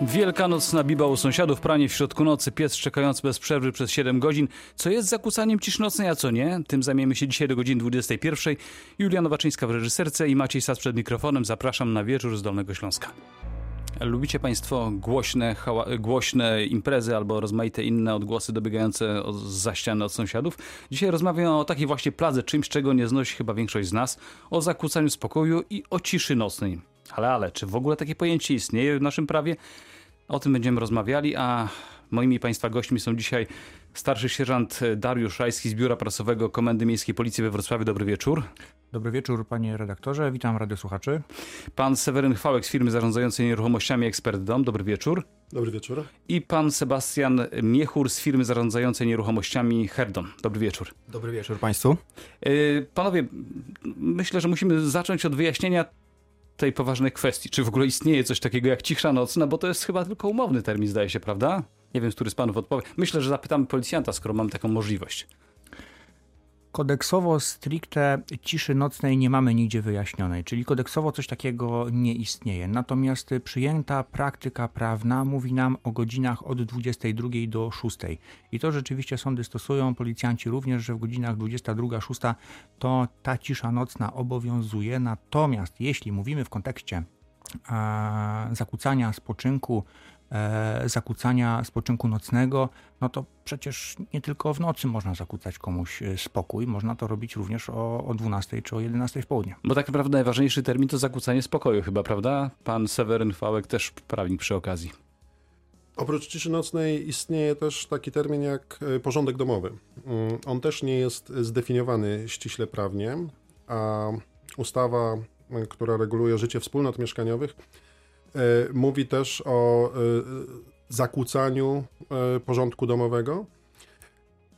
Wielkanocna biba u sąsiadów, pranie w środku nocy, pies czekający bez przerwy przez 7 godzin. Co jest zakłócaniem ciszy nocnej, a co nie? Tym zajmiemy się dzisiaj do godziny 21. Julia Nowaczyńska w reżyserce i Maciej Sas przed mikrofonem. Zapraszam na wieczór z Dolnego Śląska. Lubicie Państwo głośne, głośne imprezy albo rozmaite inne odgłosy dobiegające za ściany od sąsiadów? Dzisiaj rozmawiam o takiej właśnie pladze, czymś czego nie znosi chyba większość z nas, o zakłócaniu spokoju i o ciszy nocnej. Ale, ale, czy w ogóle takie pojęcie istnieje w naszym prawie? O tym będziemy rozmawiali, a moimi Państwa gośćmi są dzisiaj starszy sierżant Dariusz Rajski z Biura Prasowego Komendy Miejskiej Policji we Wrocławiu. Dobry wieczór. Dobry wieczór panie redaktorze, witam radiosłuchaczy. Pan Seweryn Chwałek z firmy zarządzającej nieruchomościami Ekspert Dom. Dobry wieczór. Dobry wieczór. I pan Sebastian Miechur z firmy zarządzającej nieruchomościami Herdon. Dobry wieczór. Dobry wieczór państwu. Y, panowie, myślę, że musimy zacząć od wyjaśnienia tej poważnej kwestii. Czy w ogóle istnieje coś takiego jak cisza nocna, bo to jest chyba tylko umowny termin, zdaje się, prawda? Nie wiem, który z panów odpowie. Myślę, że zapytamy policjanta, skoro mamy taką możliwość. Kodeksowo stricte ciszy nocnej nie mamy nigdzie wyjaśnionej, czyli kodeksowo coś takiego nie istnieje. Natomiast przyjęta praktyka prawna mówi nam o godzinach od 22 do 6. I to rzeczywiście sądy stosują, policjanci również, że w godzinach 22-6 to ta cisza nocna obowiązuje. Natomiast jeśli mówimy w kontekście zakłócania spoczynku zakłócania spoczynku nocnego, no to przecież nie tylko w nocy można zakłócać komuś e, spokój, można to robić również o, o 12 czy o 11 w południe. Bo tak naprawdę najważniejszy termin to zakłócanie spokoju chyba, prawda? Pan Seweryn Fałek też prawnik przy okazji. Oprócz ciszy nocnej istnieje też taki termin jak e, porządek domowy. Mm, on też nie jest zdefiniowany ściśle prawnie, a ustawa, e, która reguluje życie wspólnot mieszkaniowych, E, mówi też o e, zakłócaniu e, porządku domowego.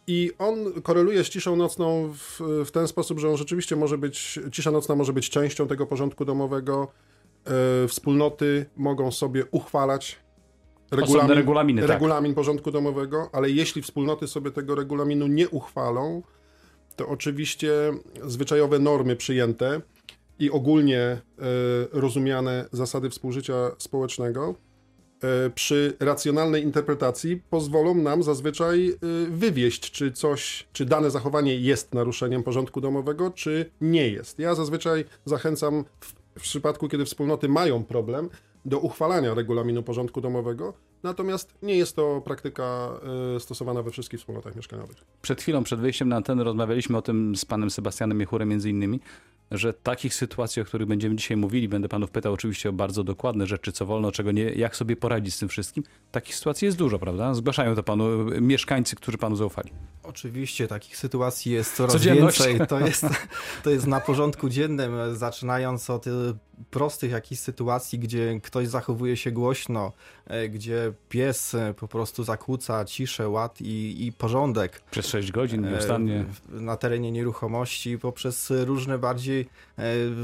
I on koreluje z ciszą nocną w, w, ten sposób, że on rzeczywiście może być, cisza nocna może być częścią tego porządku domowego. Wspólnoty mogą sobie uchwalać regulamin, regulaminy, tak. regulamin tak. porządku domowego, ale jeśli wspólnoty sobie tego regulaminu nie uchwalą, to oczywiście zwyczajowe normy przyjęte i ogólnie e, rozumiane zasady współżycia społecznego e, przy racjonalnej interpretacji pozwolą nam zazwyczaj e, wywieść, czy coś, czy dane zachowanie jest naruszeniem porządku domowego, czy nie jest. Ja zazwyczaj zachęcam w, przypadku, kiedy wspólnoty mają problem, do uchwalania regulaminu porządku domowego, natomiast nie jest to praktyka stosowana we wszystkich wspólnotach mieszkaniowych. Przed chwilą, przed wyjściem na antenę rozmawialiśmy o tym z panem Sebastianem Miechurem między innymi, że takich sytuacji, o których będziemy dzisiaj mówili, będę panów pytał oczywiście o bardzo dokładne rzeczy, co wolno, czego nie, jak sobie poradzić z tym wszystkim. Takich sytuacji jest dużo, prawda? Zgłaszają to panu mieszkańcy, którzy panu zaufali. Oczywiście, takich sytuacji jest coraz więcej. To jest, to jest na porządku dziennym, zaczynając od prostych jakichś sytuacji, gdzie ktoś zachowuje się głośno, e, gdzie pies e, po prostu zakłóca ciszę, ład i, i porządek. Przez 6 godzin e, nieustannie. Na terenie nieruchomości, poprzez różne bardziej,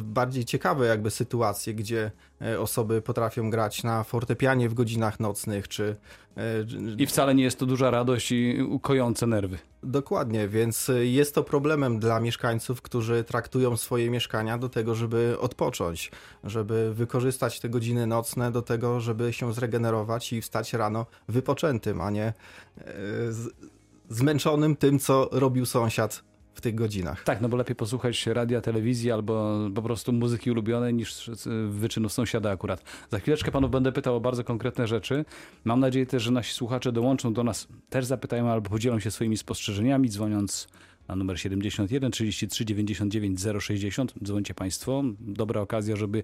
bardziej ciekawe jakby sytuacje, gdzie osoby potrafią grać na fortepianie w godzinach nocnych, czy... I wcale nie jest to duża radość i ukojące nerwy. Dokładnie, więc jest to problemem dla mieszkańców, którzy traktują swoje mieszkania do tego, żeby odpocząć, żeby wykorzystać te godziny nocne do tego, żeby się zregenerować i wstać rano wypoczętym, a nie e, zmęczonym tym, co robił sąsiad w tych godzinach. Tak, no bo lepiej posłuchać radia, telewizji albo po prostu muzyki ulubionej niż wyczynów sąsiada akurat. Za chwileczkę panów będę pytał o bardzo konkretne rzeczy. Mam nadzieję też, że nasi słuchacze dołączą do nas, też zapytają albo podzielą się swoimi spostrzeżeniami, dzwoniąc na numer 71 33 99 060. Dzwońcie Państwo. Dobra okazja, żeby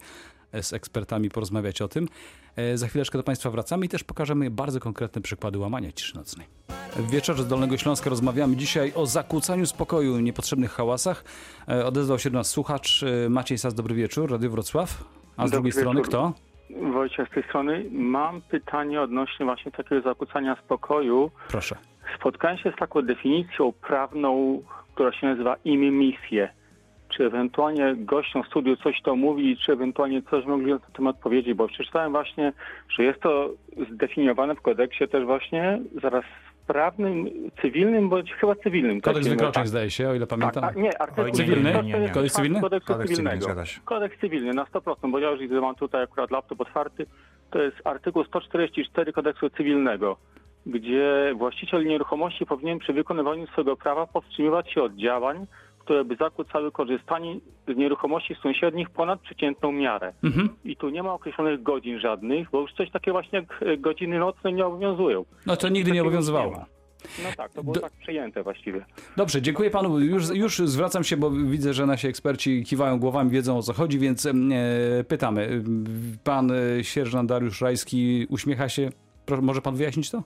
z ekspertami porozmawiać o tym. E, za chwileczkę do Państwa wracamy i też pokażemy bardzo konkretne przykłady łamania ciszy nocnej. W wieczorze z Dolnego Śląska rozmawiamy dzisiaj o zakłócaniu spokoju, niepotrzebnych hałasach. E, odezwał się do nas słuchacz e, Maciej Sas, dobry wieczór, Radio Wrocław. A z dobry drugiej wieczór. strony kto? Wojciech z tej strony. Mam pytanie odnośnie właśnie takiego zakłócania spokoju. Proszę. Spotkałem się z taką definicją prawną, która się nazywa immisję. Czy ewentualnie gościom studiu coś to mówi, czy ewentualnie coś mogli na ten temat powiedzieć, bo przeczytałem właśnie, że jest to zdefiniowane w kodeksie też właśnie zaraz prawnym, cywilnym, bądź chyba cywilnym. Kodeks wykroczeń tak. zdaje się, o ile pamiętam. Tak, nie, artykuł cywilny? Nie, nie, nie. Kodeks cywilny? Kodeks, Kodeks cywilnego. Cywilny, Kodeks cywilny na 100%, bo ja już widzę, mam tutaj akurat laptop otwarty, to jest artykuł 144 kodeksu cywilnego, gdzie właściciel nieruchomości powinien przy wykonywaniu swojego prawa powstrzymywać się od działań, które by zakłócały korzystanie z nieruchomości sąsiednich ponad przeciętną miarę. Mhm. I tu nie ma określonych godzin żadnych, bo już coś takie właśnie jak e, godziny nocne nie obowiązują. No to nigdy nie obowiązywało. No tak, to było Do... tak przejęte właściwie. Dobrze, dziękuję panu. Już, już zwracam się, bo widzę, że nasi eksperci kiwają głowami, wiedzą o co chodzi, więc e, pytamy. Pan e, sierżant Dariusz Rajski uśmiecha się. może pan wyjaśnić to?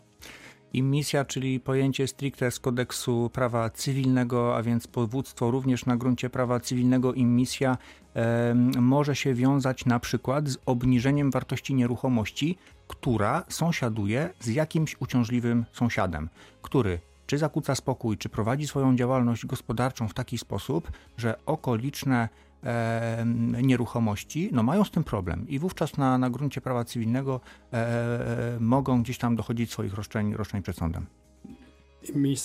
Immisja, czyli pojęcie stricte z kodeksu prawa cywilnego, a więc powództwo również na gruncie prawa cywilnego immisja e, może się wiązać na przykład z obniżeniem wartości nieruchomości, która sąsiaduje z jakimś uciążliwym sąsiadem, który czy zakłóca spokój, czy prowadzi swoją działalność gospodarczą w taki sposób, że okoliczne e, nieruchomości no mają z tym problem i wówczas na, na gruncie prawa cywilnego e, mogą gdzieś tam dochodzić swoich roszczeń, roszczeń przed sądem.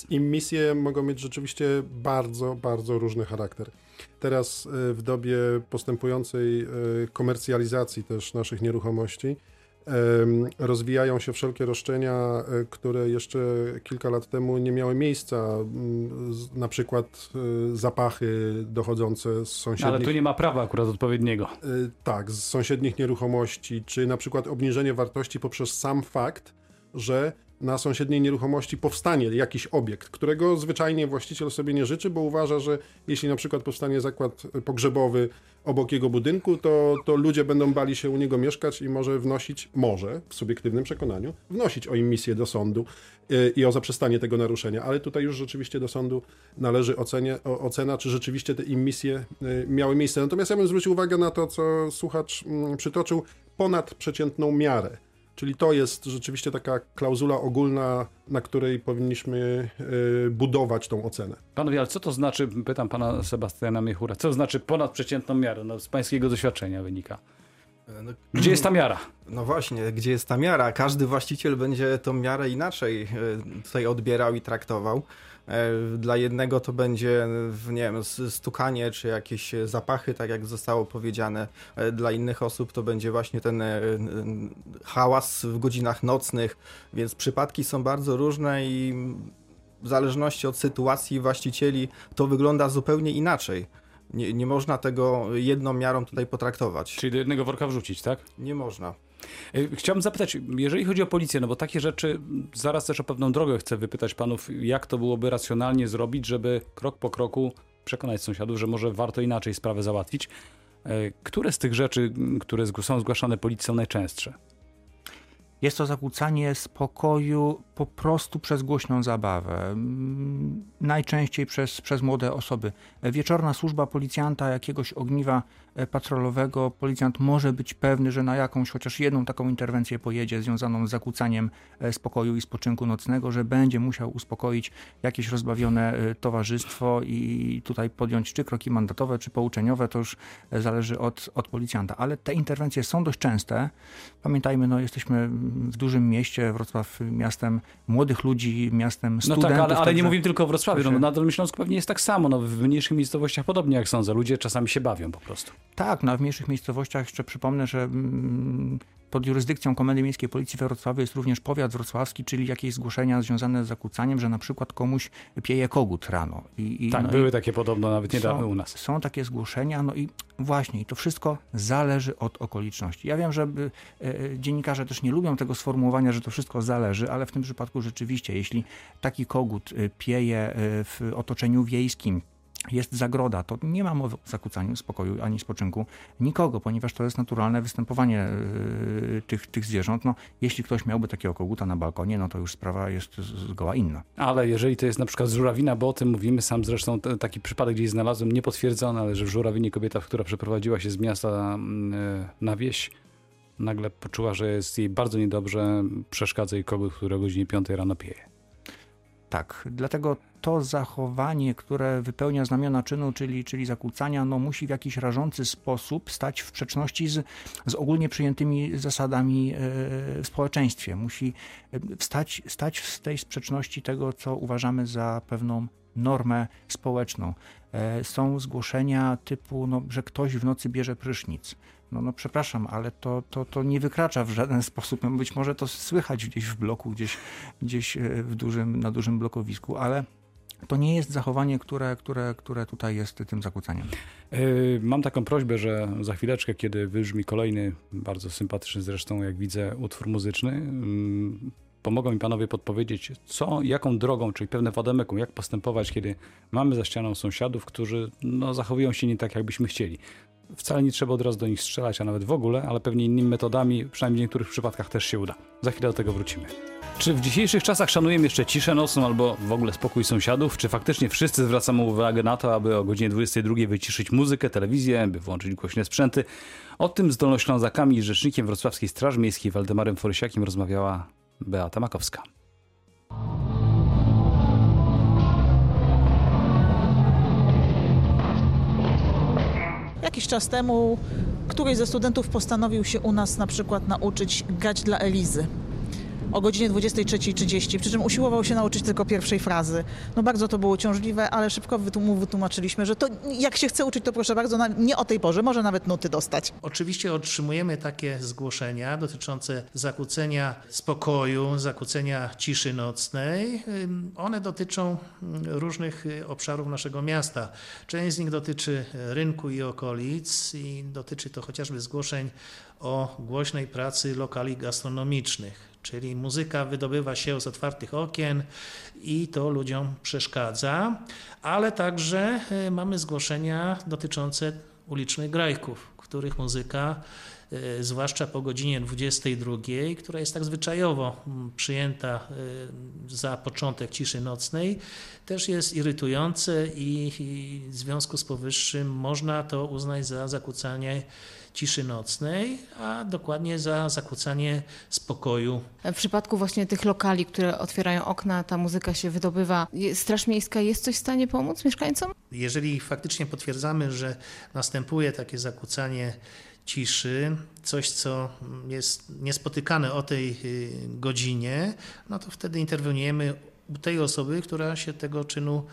Immisje mogą mieć rzeczywiście bardzo, bardzo różny charakter. Teraz e, w dobie postępującej e, komercjalizacji też naszych nieruchomości, rozwijają się wszelkie roszczenia, e, które jeszcze kilka lat temu nie miały miejsca, mm, na przykład e, zapachy dochodzące z sąsiednich... Ale tu nie ma prawa akurat odpowiedniego. E, tak, z sąsiednich nieruchomości, czy na przykład obniżenie wartości poprzez sam fakt, że na sąsiedniej nieruchomości powstanie jakiś obiekt, którego zwyczajnie właściciel sobie nie życzy, bo uważa, że jeśli na przykład powstanie zakład pogrzebowy obok jego budynku, to, to ludzie będą bali się u niego mieszkać i może wnosić, może w subiektywnym przekonaniu, wnosić o misję do sądu y, i o zaprzestanie tego naruszenia. Ale tutaj już rzeczywiście do sądu należy ocenie, ocena, czy rzeczywiście te immisje y, miały miejsce. Natomiast ja bym zwrócił uwagę na to, co słuchacz mm, przytoczył, ponad przeciętną miarę. Czyli to jest rzeczywiście taka klauzula ogólna, na której powinniśmy y, budować tą ocenę. Panowie, ale co to znaczy, pytam pana Sebastiana Miechura, co to znaczy ponad przeciętną miarę? No, z pańskiego doświadczenia wynika. E, no, gdzie jest ta miara? No właśnie, gdzie jest ta miara? Każdy właściciel będzie tą miarę inaczej e, tutaj odbierał i traktował. E, dla jednego to będzie, nie wiem, stukanie czy jakieś zapachy, tak jak zostało powiedziane. E, dla innych osób to będzie właśnie ten e, hałas w godzinach nocnych, więc przypadki są bardzo różne i w zależności od sytuacji właścicieli to wygląda zupełnie inaczej. Nie, nie można tego jedną miarą tutaj potraktować. Czyli do jednego worka wrzucić, tak? Nie można. E, chciałbym zapytać, jeżeli chodzi o policję, no bo takie rzeczy, zaraz też o pewną drogę chcę wypytać panów, jak to byłoby racjonalnie zrobić, żeby krok po kroku przekonać sąsiadów, że może warto inaczej sprawę załatwić. E, które z tych rzeczy, które są zgłaszane policji są najczęstsze? Jest to zakłócanie spokoju po prostu przez głośną zabawę. Mm, najczęściej przez, przez młode osoby. Wieczorna służba policjanta, jakiegoś ogniwa e, patrolowego, policjant może być pewny, że na jakąś chociaż jedną taką interwencję pojedzie związaną z zakłócaniem e, spokoju i spoczynku nocnego, że będzie musiał uspokoić jakieś rozbawione e, towarzystwo i tutaj podjąć czy kroki mandatowe, czy pouczeniowe, to już zależy od, od policjanta. Ale te interwencje są dość częste. Pamiętajmy, no jesteśmy w dużym mieście, Wrocław miastem młodych ludzi, miastem studentów. No tak, ale, ale nie mówimy tylko o Wrocławiu, no, na Dolnym Śląsku pewnie jest tak samo, no, w mniejszych miejscowościach podobnie jak sądzę, ludzie czasami się bawią po prostu. Tak, no, w mniejszych miejscowościach jeszcze przypomnę, że mm, pod jurysdykcją Komendy Miejskiej Policji we Wrocławiu jest również powiat wrocławski, czyli jakieś zgłoszenia związane z zakłócaniem, że na przykład komuś pieje kogut rano. I, i tak, no były i takie podobno nawet niedawno u nas. Są takie zgłoszenia, no i właśnie, i to wszystko zależy od okoliczności. Ja wiem, że e, e, dziennikarze też nie lubią tego sformułowania, że to wszystko zależy, ale w tym przypadku rzeczywiście, jeśli taki kogut e, pieje w otoczeniu wiejskim, jest zagroda, to nie ma mowy o zakłócaniu spokoju ani spoczynku nikogo, ponieważ to jest naturalne występowanie yy, tych, tych zwierząt. No, jeśli ktoś miałby takiego koguta na balkonie, no to już sprawa jest zgoła inna. Ale jeżeli to jest na przykład Żurawina, bo o tym mówimy, sam zresztą taki przypadek gdzieś znalazłem, niepotwierdzony, ale że w Żurawinie kobieta, która przeprowadziła się z miasta yy, na wieś, nagle poczuła, że jest jej bardzo niedobrze, przeszkadza jej kogut, który o godzinie 5 rano pieje. Tak, dlatego to zachowanie, które wypełnia znamiona czynu, czyli, czyli zakłócania, no, musi w jakiś rażący sposób stać w sprzeczności z, z ogólnie przyjętymi zasadami e, w społeczeństwie. Musi e, stać, stać w tej sprzeczności tego, co uważamy za pewną normę społeczną. E, są zgłoszenia typu, no, że ktoś w nocy bierze prysznic No, no przepraszam, ale to, to, to nie wykracza w żaden sposób. Być może to słychać gdzieś w bloku, gdzieś, gdzieś e, w dużym, na dużym blokowisku, ale to nie jest zachowanie, które, które, które tutaj jest tym zakłócaniem. Yy, mam taką prośbę, że za chwileczkę, kiedy wybrzmi kolejny, bardzo sympatyczny zresztą, jak widzę, utwór muzyczny, yy, pomogą mi panowie podpowiedzieć, co, jaką drogą, czyli pewne wademekum, jak postępować, kiedy mamy za ścianą sąsiadów, którzy no, zachowują się nie tak, jakbyśmy chcieli. Wcale nie trzeba od razu do nich strzelać, a nawet w ogóle, ale pewnie innymi metodami, przynajmniej w niektórych przypadkach też się uda. Za chwilę do tego wrócimy. Czy w dzisiejszych czasach szanujemy jeszcze ciszę nocną albo w ogóle spokój sąsiadów? Czy faktycznie wszyscy zwracamy uwagę na to, aby o godzinie 22 wyciszyć muzykę, telewizję, by włączyć głośne sprzęty? O tym z Dolnoślązakami i rzecznikiem Wrocławskiej Straży Miejskiej Waldemarem Forysiakiem rozmawiała Beata Makowska. Jakiś czas temu któryś ze studentów postanowił się u nas na przykład nauczyć grać dla Elizy o godzinie 23.30, przy czym usiłował się nauczyć tylko pierwszej frazy. No bardzo to było uciążliwe, ale szybko mu wytłumaczyliśmy, że to jak się chce uczyć, to proszę bardzo, nie o tej porze, może nawet nuty dostać. Oczywiście otrzymujemy takie zgłoszenia dotyczące zakłócenia spokoju, zakłócenia ciszy nocnej. One dotyczą różnych obszarów naszego miasta. Część z nich dotyczy rynku i okolic i dotyczy to chociażby zgłoszeń o głośnej pracy lokali gastronomicznych czyli muzyka wydobywa się z otwartych okien i to ludziom przeszkadza, ale także e, mamy zgłoszenia dotyczące ulicznych grajków, których muzyka e, zwłaszcza po godzinie 22, która jest tak zwyczajowo przyjęta e, za początek ciszy nocnej, też jest irytujące i w związku z powyższym można to uznać za zakłócanie ciszy nocnej, a dokładnie za zakłócanie spokoju. W przypadku właśnie tych lokali, które otwierają okna, ta muzyka się wydobywa. Straż Miejska jest coś w stanie pomóc mieszkańcom? Jeżeli faktycznie potwierdzamy, że następuje takie zakłócanie ciszy, coś co jest niespotykane o tej y, godzinie, no to wtedy interweniujemy u tej osoby, która się tego czynu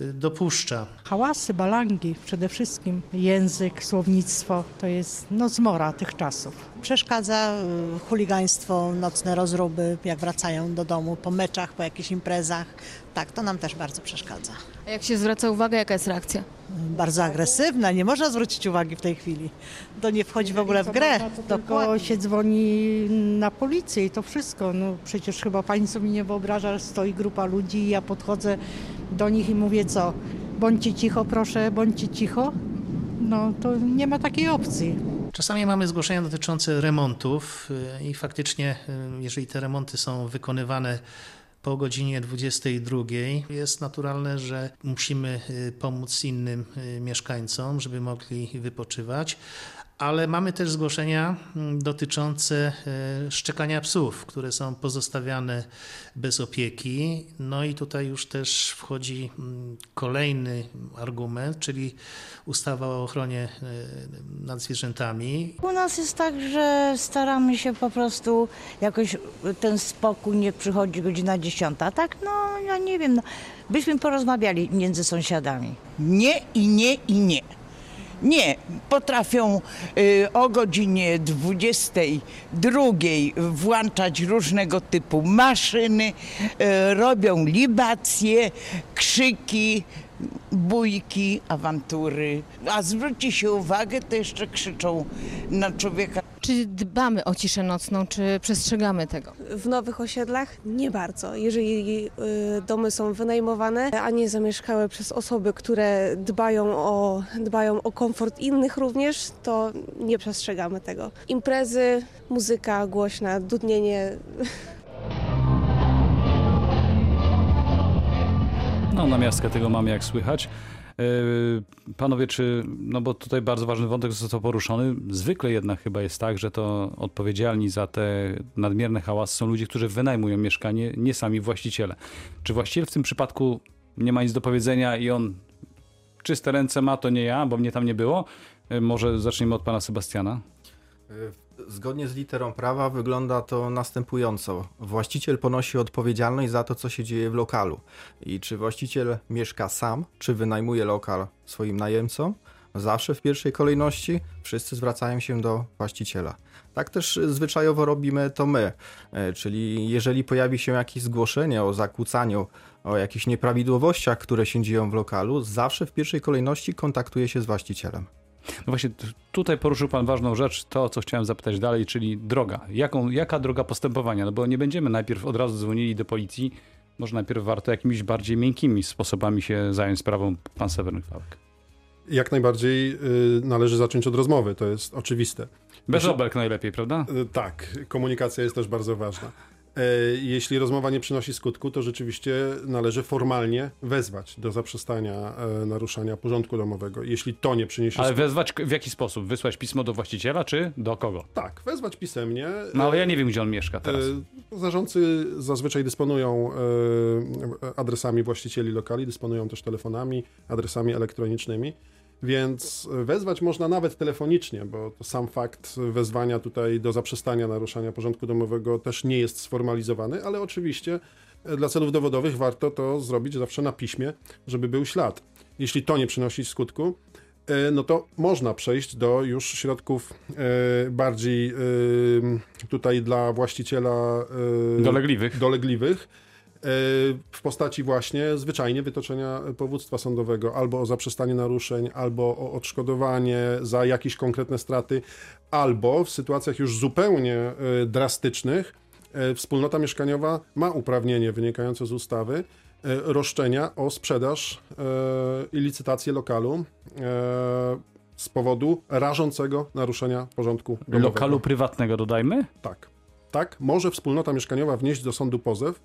dopuszcza. Hałasy, balangi, przede wszystkim język, słownictwo to jest no, zmora tych czasów. Przeszkadza y, chuligaństwo, nocne rozruby, jak wracają do domu po meczach, po jakichś imprezach. Tak, to nam też bardzo przeszkadza. A jak się zwraca uwagę, jaka jest reakcja? Bardzo agresywna, nie można zwrócić uwagi w tej chwili. To nie wchodzi w ogóle w grę. To tylko się dzwoni na policję i to wszystko. No przecież chyba pani sobie nie wyobraża, że stoi grupa ludzi i ja podchodzę do nich i mówię co? Bądźcie cicho proszę, bądźcie cicho. No to nie ma takiej opcji. Czasami mamy zgłoszenia dotyczące remontów y, i faktycznie, y, jeżeli te remonty są wykonywane po godzinie 22 jest naturalne, że musimy y, pomóc innym mieszkańcom, żeby mogli wypoczywać, ale mamy też zgłoszenia mm, dotyczące e, szczekania psów, które są pozostawiane bez opieki. No i tutaj już też wchodzi mm, kolejny argument, czyli ustawa o ochronie e, nad zwierzętami. U nas jest tak, że staramy się po prostu jakoś ten spokój nie przychodzi godzina dziesiąta, tak? No ja nie wiem, no, byśmy porozmawiali między sąsiadami. Nie i nie i nie. Nie, potrafią y, o godzinie 22 włączać różnego typu maszyny, y, robią libacje, krzyki, bójki, awantury. A zwróci się uwagę, to jeszcze krzyczą na człowieka. Czy dbamy o ciszę nocną, czy przestrzegamy tego? W nowych osiedlach nie bardzo. Jeżeli y, domy są wynajmowane, a nie zamieszkałe przez osoby, które dbają o, dbają o komfort innych również, to nie przestrzegamy tego. Imprezy, muzyka głośna, dudnienie No, na miastkę tego mamy, jak słychać. E, panowie, czy, no bo tutaj bardzo ważny wątek został poruszony, zwykle jednak chyba jest tak, że to odpowiedzialni za te nadmierne hałasy są ludzie, którzy wynajmują mieszkanie, nie sami właściciele. Czy właściciel w tym przypadku nie ma nic do powiedzenia i on czyste ręce ma, to nie ja, bo mnie tam nie było? E, może zaczniemy od pana Sebastiana? Zgodnie z literą prawa wygląda to następująco. Właściciel ponosi odpowiedzialność za to, co się dzieje w lokalu. I czy właściciel mieszka sam, czy wynajmuje lokal swoim najemcom, zawsze w pierwszej kolejności wszyscy zwracają się do właściciela. Tak też zwyczajowo robimy to my, e, czyli jeżeli pojawi się jakieś zgłoszenie o zakłócaniu, o jakichś nieprawidłowościach, które się dzieją w lokalu, zawsze w pierwszej kolejności kontaktuje się z właścicielem. No właśnie tutaj poruszył Pan ważną rzecz, to co chciałem zapytać dalej, czyli droga. Jaką, jaka droga postępowania? No bo nie będziemy najpierw od razu dzwonili do policji, może najpierw warto jakimiś bardziej miękkimi sposobami się zająć sprawą pan Sewerny Chwałek. Jak najbardziej y, należy zacząć od rozmowy, to jest oczywiste. Bez obelg najlepiej, prawda? Y, tak, komunikacja jest też bardzo ważna. E, jeśli rozmowa nie przynosi skutku, to rzeczywiście należy formalnie wezwać do zaprzestania e, naruszania porządku domowego. Jeśli to nie przyniesie Ale wezwać w jaki sposób? Wysłać pismo do właściciela, czy do kogo? Tak, wezwać pisemnie. No ale ja nie wiem, gdzie on mieszka teraz. E, zarządcy zazwyczaj dysponują adresami właścicieli lokali, dysponują też telefonami, adresami elektronicznymi. Więc wezwać można nawet telefonicznie, bo to sam fakt wezwania tutaj do zaprzestania naruszania porządku domowego też nie jest sformalizowany, ale oczywiście e, dla celów dowodowych warto to zrobić zawsze na piśmie, żeby był ślad. Jeśli to nie przynosi skutku, e, no to można przejść do już środków e, bardziej tutaj dla właściciela dolegliwych. dolegliwych w postaci właśnie zwyczajnie wytoczenia powództwa sądowego albo o zaprzestanie naruszeń, albo o odszkodowanie za jakieś konkretne straty, albo w sytuacjach już zupełnie e, drastycznych e, wspólnota mieszkaniowa ma uprawnienie wynikające z ustawy e, roszczenia o sprzedaż i licytację lokalu z powodu rażącego naruszenia porządku domowego. Lokalu prywatnego dodajmy? Tak. Tak, może wspólnota mieszkaniowa wnieść do sądu pozew,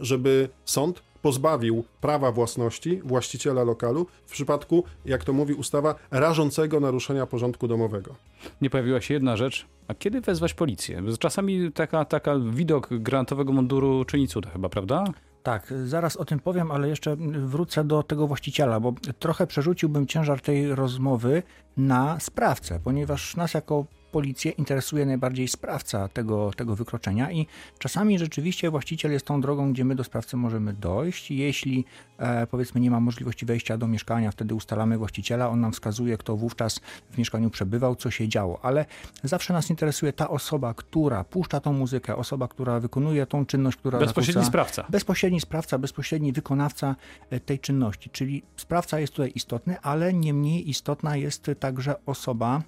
żeby sąd pozbawił prawa własności właściciela lokalu w przypadku, jak to mówi ustawa, rażącego naruszenia porządku domowego. Nie pojawiła się jedna rzecz, a kiedy wezwać policję? Czasami taka, taka widok granatowego munduru czyni cuda chyba, prawda? Tak, zaraz o tym powiem, ale jeszcze wrócę do tego właściciela, bo trochę przerzuciłbym ciężar tej rozmowy na sprawcę, ponieważ nas jako policję interesuje najbardziej sprawca tego, tego wykroczenia i czasami rzeczywiście właściciel jest tą drogą, gdzie my do sprawcy możemy dojść. Jeśli e, powiedzmy nie ma możliwości wejścia do mieszkania, wtedy ustalamy właściciela, on nam wskazuje, kto wówczas w mieszkaniu przebywał, co się działo, ale zawsze nas interesuje ta osoba, która puszcza tą muzykę, osoba, która wykonuje tą czynność, która Bezpośredni zakłóca, sprawca. Bezpośredni sprawca, bezpośredni wykonawca e, tej czynności, czyli sprawca jest tutaj istotny, ale nie mniej istotna jest także osoba,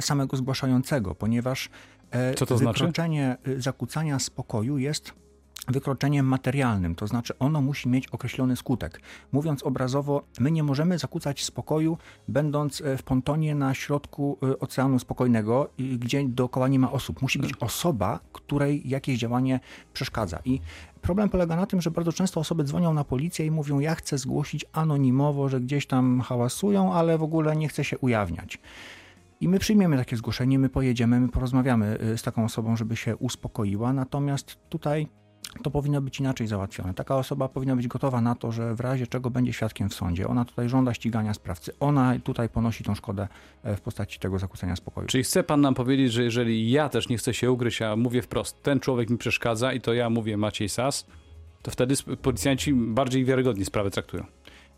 samego zgłaszającego, ponieważ e, Co to znaczy? wykroczenie znaczy? zakłócania spokoju jest wykroczeniem materialnym, to znaczy ono musi mieć określony skutek. Mówiąc obrazowo, my nie możemy zakłócać spokoju, będąc w pontonie na środku Oceanu Spokojnego, gdzie dookoła nie ma osób. Musi być osoba, której jakieś działanie przeszkadza. I problem polega na tym, że bardzo często osoby dzwonią na policję i mówią: Ja chcę zgłosić anonimowo, że gdzieś tam hałasują, ale w ogóle nie chcę się ujawniać. I my przyjmiemy takie zgłoszenie, my pojedziemy, my porozmawiamy y, z taką osobą, żeby się uspokoiła. Natomiast tutaj to powinno być inaczej załatwione. Taka osoba powinna być gotowa na to, że w razie czego będzie świadkiem w sądzie. Ona tutaj żąda ścigania sprawcy. Ona tutaj ponosi tą szkodę e, w postaci tego zakłócenia spokoju. Czyli chce pan nam powiedzieć, że jeżeli ja też nie chcę się ugryźć, a mówię wprost, ten człowiek mi przeszkadza i to ja mówię Maciej Sas, to wtedy policjanci bardziej wiarygodnie sprawę traktują.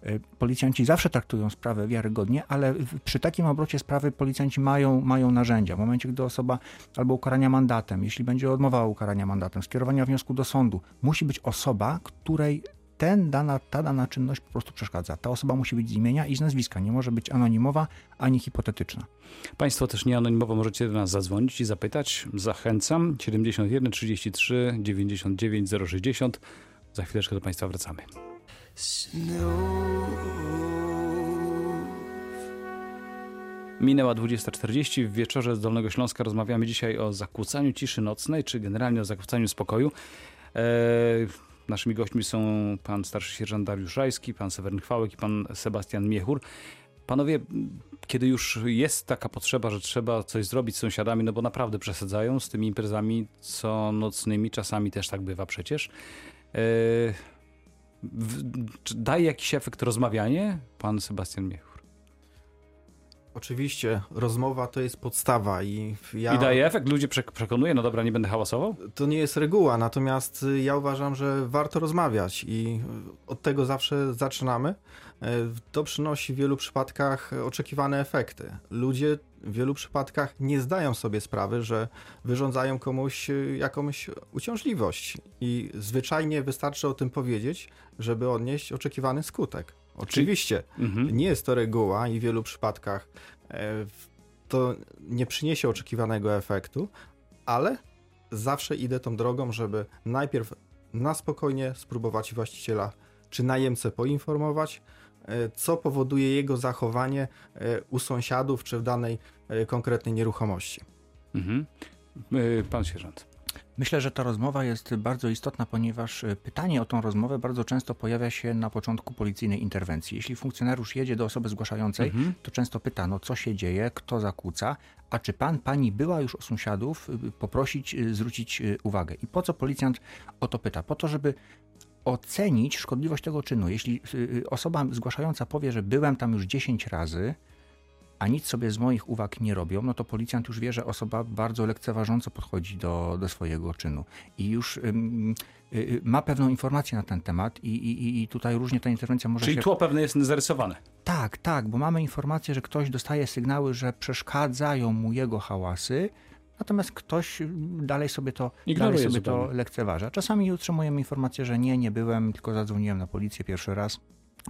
E, policjanci zawsze traktują sprawę wiarygodnie, ale przy takim obrocie sprawy policjanci mają, mają narzędzia. W momencie, gdy osoba albo ukarania mandatem, jeśli będzie odmowa ukarania mandatem, skierowania wniosku do sądu, musi być osoba, której ten dana, ta dana czynność po prostu przeszkadza. Ta osoba musi być z imienia i z nazwiska. Nie może być anonimowa ani hipotetyczna. Państwo też nie anonimowo możecie do nas zadzwonić i zapytać. Zachęcam. 71 33 99 060. Za chwileczkę do Państwa wracamy. Minęła 20.40. W wieczorze z Dolnego Śląska rozmawiamy dzisiaj o zakłócaniu ciszy nocnej, czy generalnie o zakłócaniu spokoju. E, naszymi gośćmi są pan starszy sierżant Dariusz Rajski, pan Seweryn Chwałek i pan Sebastian Miechur. Panowie, kiedy już jest taka potrzeba, że trzeba coś zrobić z sąsiadami, no bo naprawdę przesadzają z tymi imprezami co nocnymi, czasami też tak bywa przecież. E, daje jakiś efekt rozmawianie? Pan Sebastian Miechur. Oczywiście, rozmowa to jest podstawa i ja... I daje efekt? Ludzie przekonuje, no dobra, nie będę hałasował? To nie jest reguła, natomiast ja uważam, że warto rozmawiać i od tego zawsze zaczynamy. E, to przynosi w wielu przypadkach oczekiwane efekty. Ludzie w wielu przypadkach nie zdają sobie sprawy, że wyrządzają komuś jakąś uciążliwość i zwyczajnie wystarczy o tym powiedzieć, żeby odnieść oczekiwany skutek. Oczywiście, mhm. nie jest to reguła i w wielu przypadkach e, to nie przyniesie oczekiwanego efektu, ale zawsze idę tą drogą, żeby najpierw na spokojnie spróbować właściciela czy najemcę poinformować, e, co powoduje jego zachowanie e, u sąsiadów czy w danej konkretnej nieruchomości. Mhm. Pan sierżant. Myślę, że ta rozmowa jest bardzo istotna, ponieważ e, pytanie o tą rozmowę bardzo często pojawia się na początku policyjnej interwencji. Jeśli funkcjonariusz jedzie do osoby zgłaszającej, mhm. to często pyta, no co się dzieje, kto zakłóca, a czy pan, pani była już u sąsiadów, y, poprosić, y, zwrócić y, uwagę. I po co policjant o to pyta? Po to, żeby ocenić szkodliwość tego czynu. Jeśli osoba zgłaszająca powie, że byłem tam już 10 razy, a nic sobie z moich uwag nie robią, no to policjant już wie, że osoba bardzo lekceważąco podchodzi do, do swojego czynu i już ym, y, ma pewną informację na ten temat i, i, i tutaj różnie ta interwencja może Czyli się... tło pewne jest zarysowane. Tak, tak, bo mamy informację, że ktoś dostaje sygnały, że przeszkadzają mu jego hałasy, natomiast ktoś dalej sobie to, dalej sobie to lekceważa. Czasami otrzymujemy informację, że nie, nie byłem, tylko zadzwoniłem na policję pierwszy raz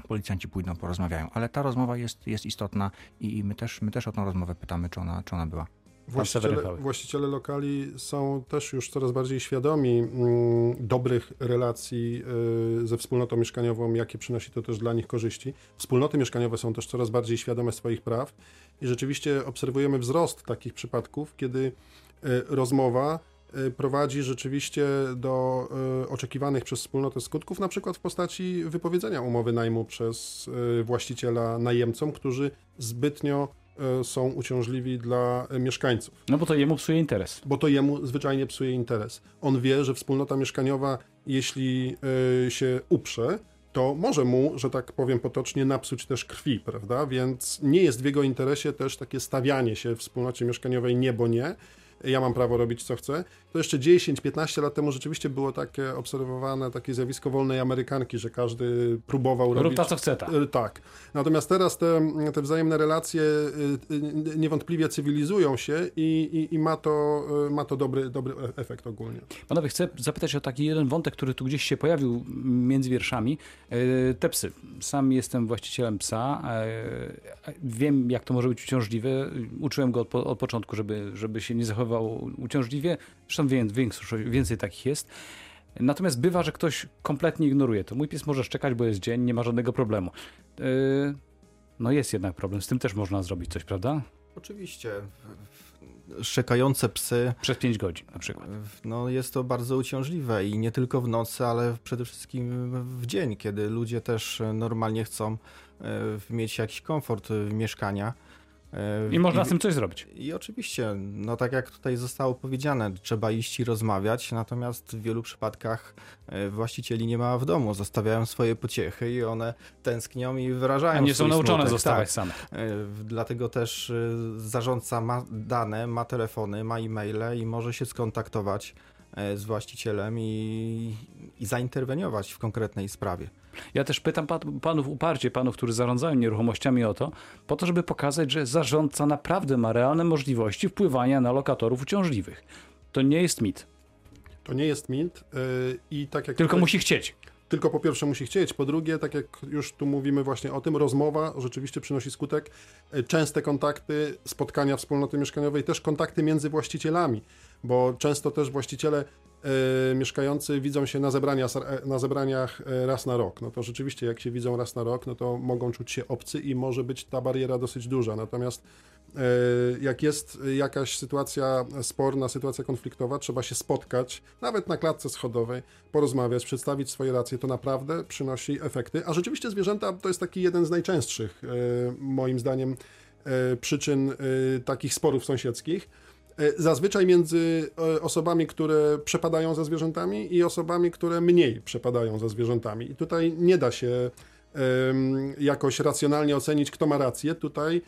policjanci pójdą, porozmawiają. Ale ta rozmowa jest, jest istotna i my też, my też o tą rozmowę pytamy, czy ona, czy ona była. Właściciele, właściciele lokali są też już coraz bardziej świadomi mm, dobrych relacji y, ze wspólnotą mieszkaniową, jakie przynosi to też dla nich korzyści. Wspólnoty mieszkaniowe są też coraz bardziej świadome swoich praw i rzeczywiście obserwujemy wzrost takich przypadków, kiedy y, rozmowa prowadzi rzeczywiście do y, oczekiwanych przez wspólnotę skutków, na przykład w postaci wypowiedzenia umowy najmu przez y, właściciela najemcom, którzy zbytnio są uciążliwi dla mieszkańców. No bo to jemu psuje interes. Bo to jemu zwyczajnie psuje interes. On wie, że wspólnota mieszkaniowa, jeśli się uprze, to może mu, że tak powiem potocznie, napsuć też krwi, prawda? Więc nie jest w jego interesie też takie stawianie się w wspólnocie mieszkaniowej nie, bo nie, ja mam prawo robić co chcę. To jeszcze 10-15 lat temu rzeczywiście było takie obserwowane, takie zjawisko wolnej Amerykanki, że każdy próbował Rób robić... to, co chce, tak. Tak. Natomiast teraz te, te wzajemne relacje y, niewątpliwie cywilizują się i, i, i ma to, ma to dobry, dobry e, efekt ogólnie. Panowie, chcę zapytać o taki jeden wątek, który tu gdzieś się pojawił między wierszami. Te psy. Sam jestem właścicielem psa. Wiem, jak to może być uciążliwe. Uczyłem go od, od początku, żeby, żeby się nie zachowywał uciążliwie. Zresztą więcej, więcej takich jest. Natomiast bywa, że ktoś kompletnie ignoruje to. Mój pies może szczekać, bo jest dzień, nie ma żadnego problemu. Yy, no jest jednak problem, z tym też można zrobić coś, prawda? Oczywiście. Szczekające psy. Przez 5 godzin na przykład. No jest to bardzo uciążliwe i nie tylko w nocy, ale przede wszystkim w dzień, kiedy ludzie też normalnie chcą e, mieć jakiś komfort mieszkania. E, I można I, z tym coś zrobić. I oczywiście, no tak jak tutaj zostało powiedziane, trzeba iść i rozmawiać, natomiast w wielu przypadkach e, właścicieli nie ma w domu, zostawiają swoje pociechy i one tęsknią i wyrażają A nie są nauczone smutek. zostawać tak. same. E, dlatego też zarządca ma dane, ma telefony, ma e-maile i może się skontaktować z właścicielem i, i zainterweniować w konkretnej sprawie. Ja też pytam panów uparcie, panów, którzy zarządzają nieruchomościami o to, po to, żeby pokazać, że zarządca naprawdę ma realne możliwości wpływania na lokatorów uciążliwych. To nie jest mit. To nie jest mit yy, i tak jak... Tylko tutaj... musi chcieć. Tylko po pierwsze musi chcieć, po drugie, tak jak już tu mówimy właśnie o tym, rozmowa rzeczywiście przynosi skutek. Y, częste kontakty, spotkania wspólnoty mieszkaniowej, też kontakty między właścicielami, bo często też właściciele mieszkający widzą się na, zebrania, na zebraniach y, raz na rok. No to rzeczywiście, jak się widzą raz na rok, no to mogą czuć się obcy i może być ta bariera dosyć duża. Natomiast jak jest jakaś sytuacja sporna, sytuacja konfliktowa, trzeba się spotkać, nawet na klatce schodowej, porozmawiać, przedstawić swoje racje, to naprawdę przynosi efekty. A rzeczywiście zwierzęta to jest taki jeden z najczęstszych, moim zdaniem, przyczyn takich sporów sąsiedzkich E, zazwyczaj między e, osobami, które przepadają za zwierzętami i osobami, które mniej przepadają za zwierzętami. I tutaj nie da się jakoś racjonalnie ocenić, kto ma rację. Tutaj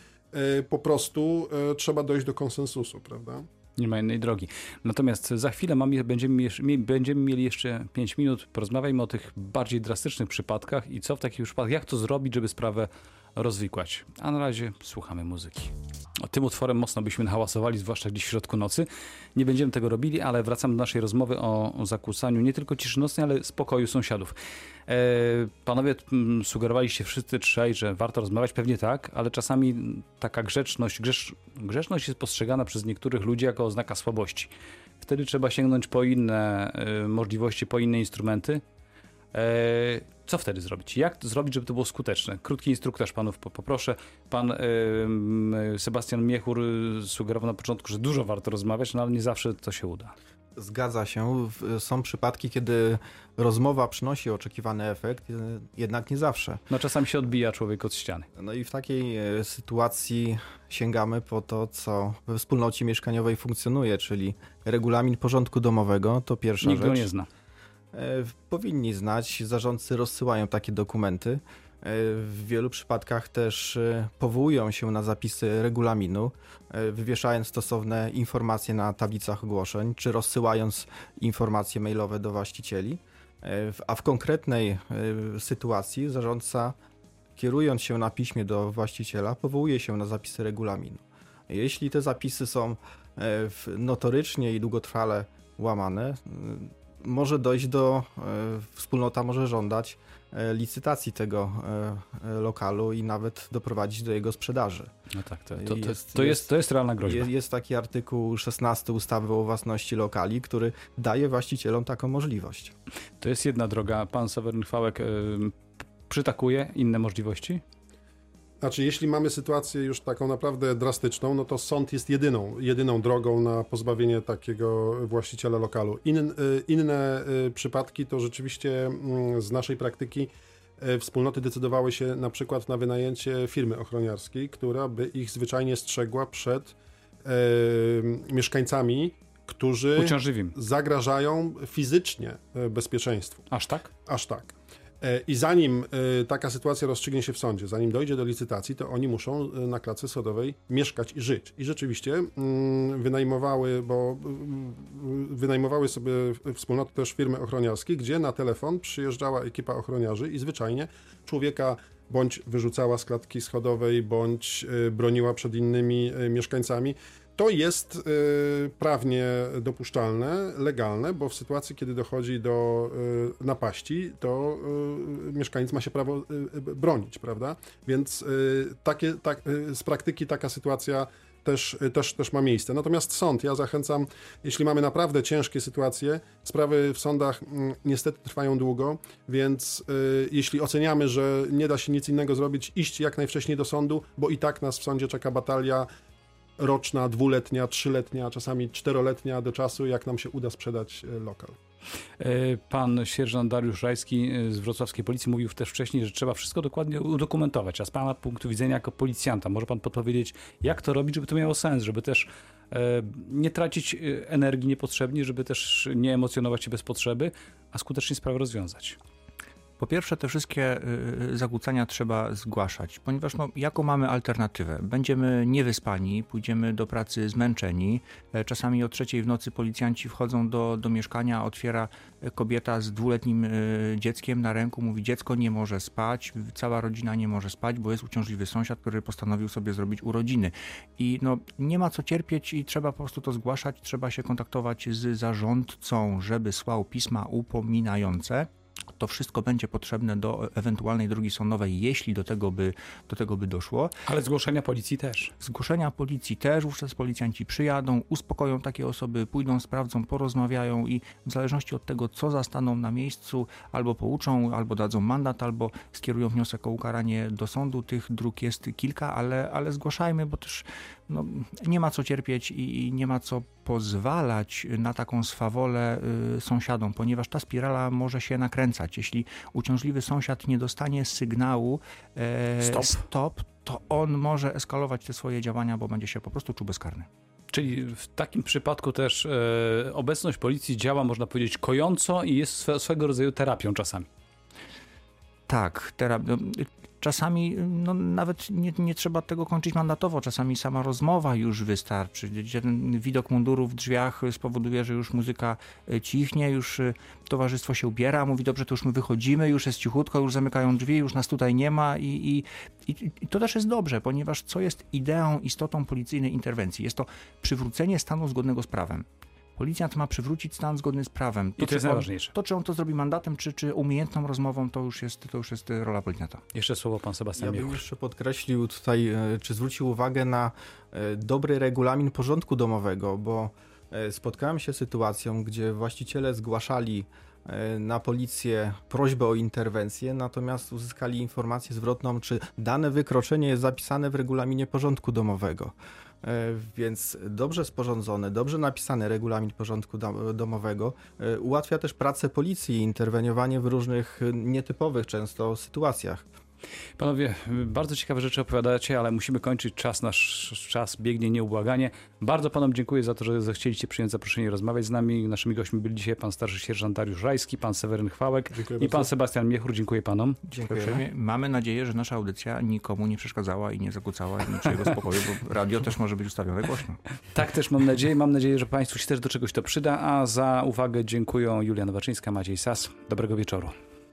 po prostu trzeba dojść do konsensusu, prawda? Nie ma innej drogi. Natomiast za chwilę będziemy, będziemy mieli jeszcze 5 minut. Porozmawiajmy o tych bardziej drastycznych przypadkach i co w takich przypadkach, jak to zrobić, żeby sprawę rozwikłać. A na razie słuchamy muzyki. Tym utworem mocno byśmy hałasowali, zwłaszcza gdzieś w środku nocy. Nie będziemy tego robili, ale wracam do naszej rozmowy o, zakłócaniu nie tylko ciszy nocnej, ale spokoju sąsiadów. E, panowie m, sugerowaliście wszyscy trzej, że warto rozmawiać, pewnie tak, ale czasami taka grzeczność, grzesz, grzeczność jest postrzegana przez niektórych ludzi jako oznaka słabości. Wtedy trzeba sięgnąć po inne e, możliwości, po inne instrumenty. E, co wtedy zrobić? Jak to zrobić, żeby to było skuteczne? Krótki instruktaż panów poproszę. Pan Sebastian Miechur sugerował na początku, że dużo warto rozmawiać, no ale nie zawsze to się uda. Zgadza się. Są przypadki, kiedy rozmowa przynosi oczekiwany efekt, jednak nie zawsze. No czasami się odbija człowiek od ściany. No i w takiej e, sytuacji sięgamy po to, co we wspólnocie mieszkaniowej funkcjonuje, czyli regulamin porządku domowego, to pierwsza Nikt rzecz. Nikt go nie zna. E, powinni znać, zarządcy rozsyłają takie dokumenty. E, w wielu przypadkach też e, powołują się na zapisy regulaminu, wywieszając stosowne informacje na tablicach ogłoszeń, czy rozsyłając informacje mailowe do właścicieli. A w konkretnej sytuacji zarządca, kierując się na piśmie do właściciela, powołuje się na zapisy regulaminu. Jeśli te zapisy są notorycznie i długotrwale łamane, może dojść do, e, wspólnota może żądać e, licytacji tego e, lokalu i nawet doprowadzić do jego sprzedaży. No tak, to, to, jest, to, jest, to jest realna groźba. Jest, jest taki artykuł 16 ustawy o własności lokali, który daje właścicielom taką możliwość. To jest jedna droga. Pan Seweryn Chwałek przytakuje inne możliwości? Znaczy, jeśli mamy sytuację już taką naprawdę drastyczną, no to sąd jest jedyną, jedyną drogą na pozbawienie takiego właściciela lokalu. In, y, inne y, przypadki to rzeczywiście mm, z naszej praktyki y, wspólnoty decydowały się na przykład na wynajęcie firmy ochroniarskiej, która by ich zwyczajnie strzegła przed e, mieszkańcami, którzy zagrażają fizycznie bezpieczeństwu. Aż tak? Aż tak. E, I zanim e, taka sytuacja rozstrzygnie się w sądzie, zanim dojdzie do licytacji, to oni muszą e, na klatce schodowej mieszkać i żyć. I rzeczywiście mm, wynajmowały, bo wynajmowały sobie wspólnoty też firmy ochroniarskie, gdzie na telefon przyjeżdżała ekipa ochroniarzy i zwyczajnie człowieka bądź wyrzucała z klatki schodowej, bądź broniła przed innymi mieszkańcami. To jest y, prawnie dopuszczalne, legalne, bo w sytuacji, kiedy dochodzi do y, napaści, to y, mieszkaniec ma się prawo bronić, prawda? Więc takie, tak, z praktyki taka sytuacja też, też, też ma miejsce. Natomiast sąd, ja zachęcam, jeśli mamy naprawdę ciężkie sytuacje, sprawy w sądach mm, niestety trwają długo, więc y, jeśli oceniamy, że nie da się nic innego zrobić, iść jak najwcześniej do sądu, bo i tak nas w sądzie czeka batalia roczna, dwuletnia, trzyletnia, czasami czteroletnia do czasu, jak nam się uda sprzedać e, lokal. E, pan sierżant Dariusz Rajski e, z wrocławskiej policji mówił też wcześniej, że trzeba wszystko dokładnie udokumentować. A z pana punktu widzenia jako policjanta, może pan podpowiedzieć, jak to robić, żeby to miało sens, żeby też nie tracić energii niepotrzebnie, żeby też nie emocjonować się bez potrzeby, a skutecznie sprawę rozwiązać? Po pierwsze, te wszystkie y, y, zakłócenia trzeba zgłaszać, ponieważ no, jaką mamy alternatywę? Będziemy niewyspani, pójdziemy do pracy zmęczeni. E, czasami o trzeciej w nocy policjanci wchodzą do, do mieszkania, otwiera e, kobieta z dwuletnim e, dzieckiem na ręku, mówi dziecko nie może spać, cała rodzina nie może spać, bo jest uciążliwy sąsiad, który postanowił sobie zrobić urodziny. I no, nie ma co cierpieć i trzeba po prostu to zgłaszać, trzeba się kontaktować z zarządcą, żeby słał pisma upominające to wszystko będzie potrzebne do ewentualnej drogi sądowej, jeśli do tego by, do tego by doszło. Ale zgłoszenia policji też. Zgłoszenia policji też, wówczas policjanci przyjadą, uspokoją takie osoby, pójdą, sprawdzą, porozmawiają i w zależności od tego, co zastaną na miejscu, albo pouczą, albo dadzą mandat, albo skierują wniosek o ukaranie do sądu. Tych dróg jest kilka, ale, ale zgłaszajmy, bo też no, nie ma co cierpieć i, i nie ma co pozwalać na taką swawolę y, sąsiadom, ponieważ ta spirala może się nakręcać. Jeśli uciążliwy sąsiad nie dostanie sygnału e, stop. stop, to on może eskalować te swoje działania, bo będzie się po prostu czuł bezkarny. Czyli w takim przypadku też e, obecność policji działa, można powiedzieć, kojąco i jest swego rodzaju terapią czasami. Tak, terap czasami no, nawet nie, nie trzeba tego kończyć mandatowo, czasami sama rozmowa już wystarczy, ten widok munduru w drzwiach spowoduje, że już muzyka e, cichnie, już e, towarzystwo się ubiera, mówi dobrze, to już my wychodzimy, już jest cichutko, już zamykają drzwi, już nas tutaj nie ma i, i, i, i to też jest dobrze, ponieważ co jest ideą, istotą policyjnej interwencji? Jest to przywrócenie stanu zgodnego z prawem. Policjant ma przywrócić stan zgodny z prawem. To, I to jest on, najważniejsze. To, czy on to zrobi mandatem, czy, czy umiejętną rozmową, to już jest, to już jest rola policjanta. Jeszcze słowo pan Sebastian Ja bym jeszcze podkreślił tutaj, e, czy zwrócił uwagę na e, dobry regulamin porządku domowego, bo e, spotkałem się z sytuacją, gdzie właściciele zgłaszali na policję prośbę o interwencję, natomiast uzyskali informację zwrotną, czy dane wykroczenie jest zapisane w regulaminie porządku domowego. E, więc dobrze sporządzony, dobrze napisany regulamin porządku domowego e, ułatwia też pracę policji i interweniowanie w różnych nietypowych często sytuacjach. Panowie, bardzo ciekawe rzeczy opowiadacie, ale musimy kończyć czas. Nasz czas biegnie nieubłaganie. Bardzo panom dziękuję za to, że zechcieliście przyjąć zaproszenie i rozmawiać z nami. Naszymi gośćmi byli dzisiaj pan starszy sierżant Dariusz Rajski, pan Seweryn Chwałek dziękuję i bardzo. pan Sebastian Miechur. Dziękuję panom. Dziękuję. Mamy nadzieję, że nasza audycja nikomu nie przeszkadzała i nie zakłócała niczego spokoju, bo radio też może być ustawione głośno. Tak też mam nadzieję. Mam nadzieję, że państwu się też do czegoś to przyda, a za uwagę dziękuję Julia Nowaczyńska, Maciej Sas. Dobrego wieczoru.